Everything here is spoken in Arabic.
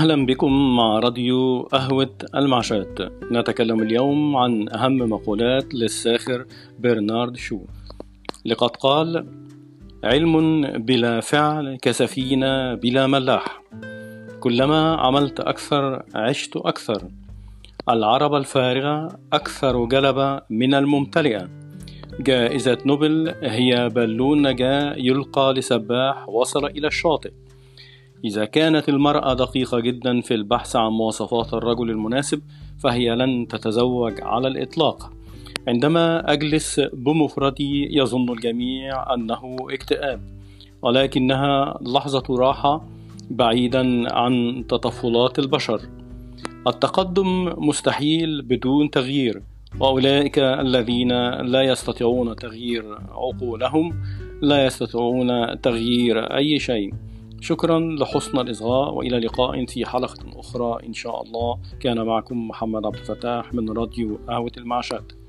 أهلا بكم مع راديو قهوة المعشات. نتكلم اليوم عن أهم مقولات للساخر برنارد شو. لقد قال علم بلا فعل كسفينة بلا ملاح. كلما عملت أكثر عشت أكثر. العربة الفارغة أكثر جلبة من الممتلئة جائزة نوبل هي بالون نجاة يلقى لسباح وصل إلى الشاطئ. إذا كانت المرأة دقيقة جدا في البحث عن مواصفات الرجل المناسب فهي لن تتزوج على الإطلاق. عندما أجلس بمفردي يظن الجميع أنه اكتئاب ولكنها لحظة راحة بعيدا عن تطفلات البشر. التقدم مستحيل بدون تغيير وأولئك الذين لا يستطيعون تغيير عقولهم لا يستطيعون تغيير أي شيء. شكرا لحسن الاصغاء وإلى لقاء في حلقة أخرى إن شاء الله. كان معكم محمد عبد الفتاح من راديو قهوة المعشات